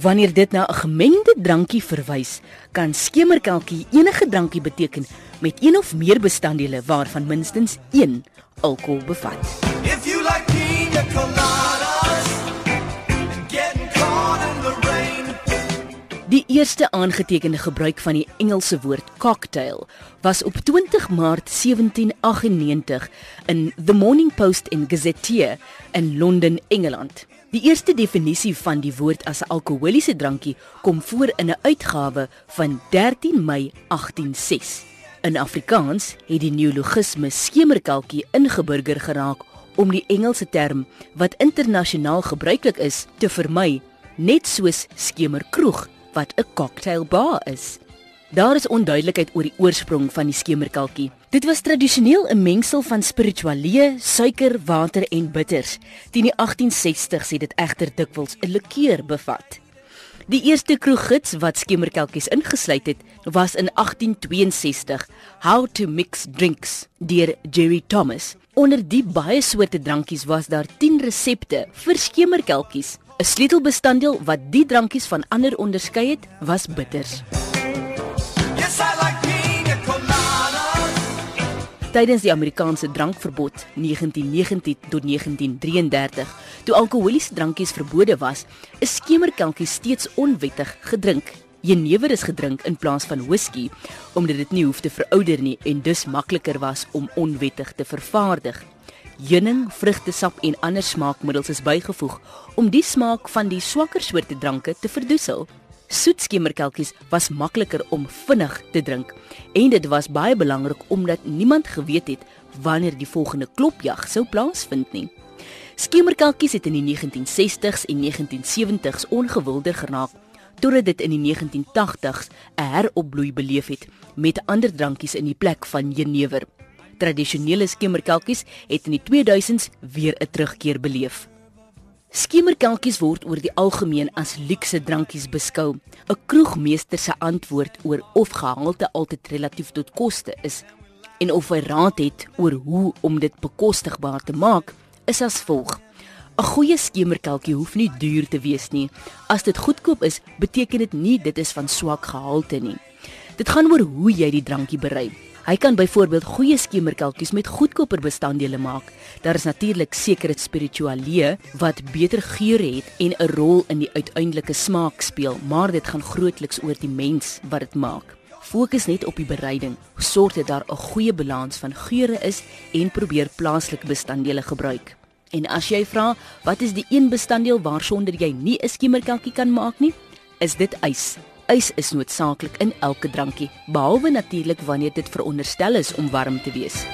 Wanneer dit na 'n gemengde drankie verwys, kan skemerkelkie enige drankie beteken met een of meer bestanddele waarvan minstens 1 alkohol bevat. If you like pina coladas eerste aangetekende gebruik van die Engelse woord cocktail was op 20 Maart 1798 in The Morning Post en Gazetteer in Londen, Engeland. Die eerste definisie van die woord as 'n alkoholiese drankie kom voor in 'n uitgawe van 13 Mei 1806. In Afrikaans het die neologisme skemerkalkie ingeburger geraak om die Engelse term wat internasionaal gebruiklik is te vermy, net soos skemerkroeg wat 'n cocktailbar is. Daar is onduidelikheid oor die oorsprong van die skemerkalkie. Dit was tradisioneel 'n mengsel van spiritualee, suiker, water en bitters. Teen die 1860s het dit egter dikwels 'n likeur bevat. Die eerste kroeggids wat skemerkalkies ingesluit het, was in 1862, How to Mix Drinks deur Jerry Thomas. Onder die baie soorte drankies was daar 10 resepte vir skemerkalkies. 'n Sleutelbestanddeel wat die drankies van ander onderskei het, was bitters. Tydens die Amerikaanse drankverbod 1919 tot 1933, toe alkoholiese drankies verbode was, is skemerkelkies steeds onwettig gedrink. Jenever is gedrink in plaas van whisky omdat dit nie hoef te verouder nie en dus makliker was om onwettig te vervaardig. Heuning, vrugtesap en ander smaakmiddels is bygevoeg om die smaak van die swakker soorte dranke te verdoesel. Soetskemerkelkies was makliker om vinnig te drink en dit was baie belangrik omdat niemand geweet het wanneer die volgende klopjag sou plaasvind nie. Skemerkelkies het in die 1960s en 1970s ongewilder geraak totdat dit in die 1980s 'n heropbloei beleef het met ander drankies in die plek van jenever. Tradisionele skemerkelkies het in die 2000s weer 'n terugkeer beleef. Skemerkelkies word oor die algemeen as luukse drankies beskou. 'n Kroegmeester se antwoord oor of gehalte altyd relatief tot koste is en of hy raad het oor hoe om dit bekostigbaar te maak, is as volg: 'n Goeie skemerkelkie hoef nie duur te wees nie. As dit goedkoop is, beteken dit nie dit is van swak gehalte nie. Dit gaan oor hoe jy die drankie berei. Hy kan byvoorbeeld goeie skemerkelkies met goedkoper bestanddele maak. Daar is natuurlik sekere spiritualee wat beter geur het en 'n rol in die uiteindelike smaak speel, maar dit gaan grootliks oor die mens wat dit maak. Fokus net op die bereiding. Sorg dat daar 'n goeie balans van geure is en probeer plaaslike bestanddele gebruik. En as jy vra, wat is die een bestanddeel waarsonder jy nie 'n skemerkelkie kan maak nie? Is dit ys? Ys is noodsaaklik in elke drankie, behalwe natuurlik wanneer dit veronderstel is om warm te wees.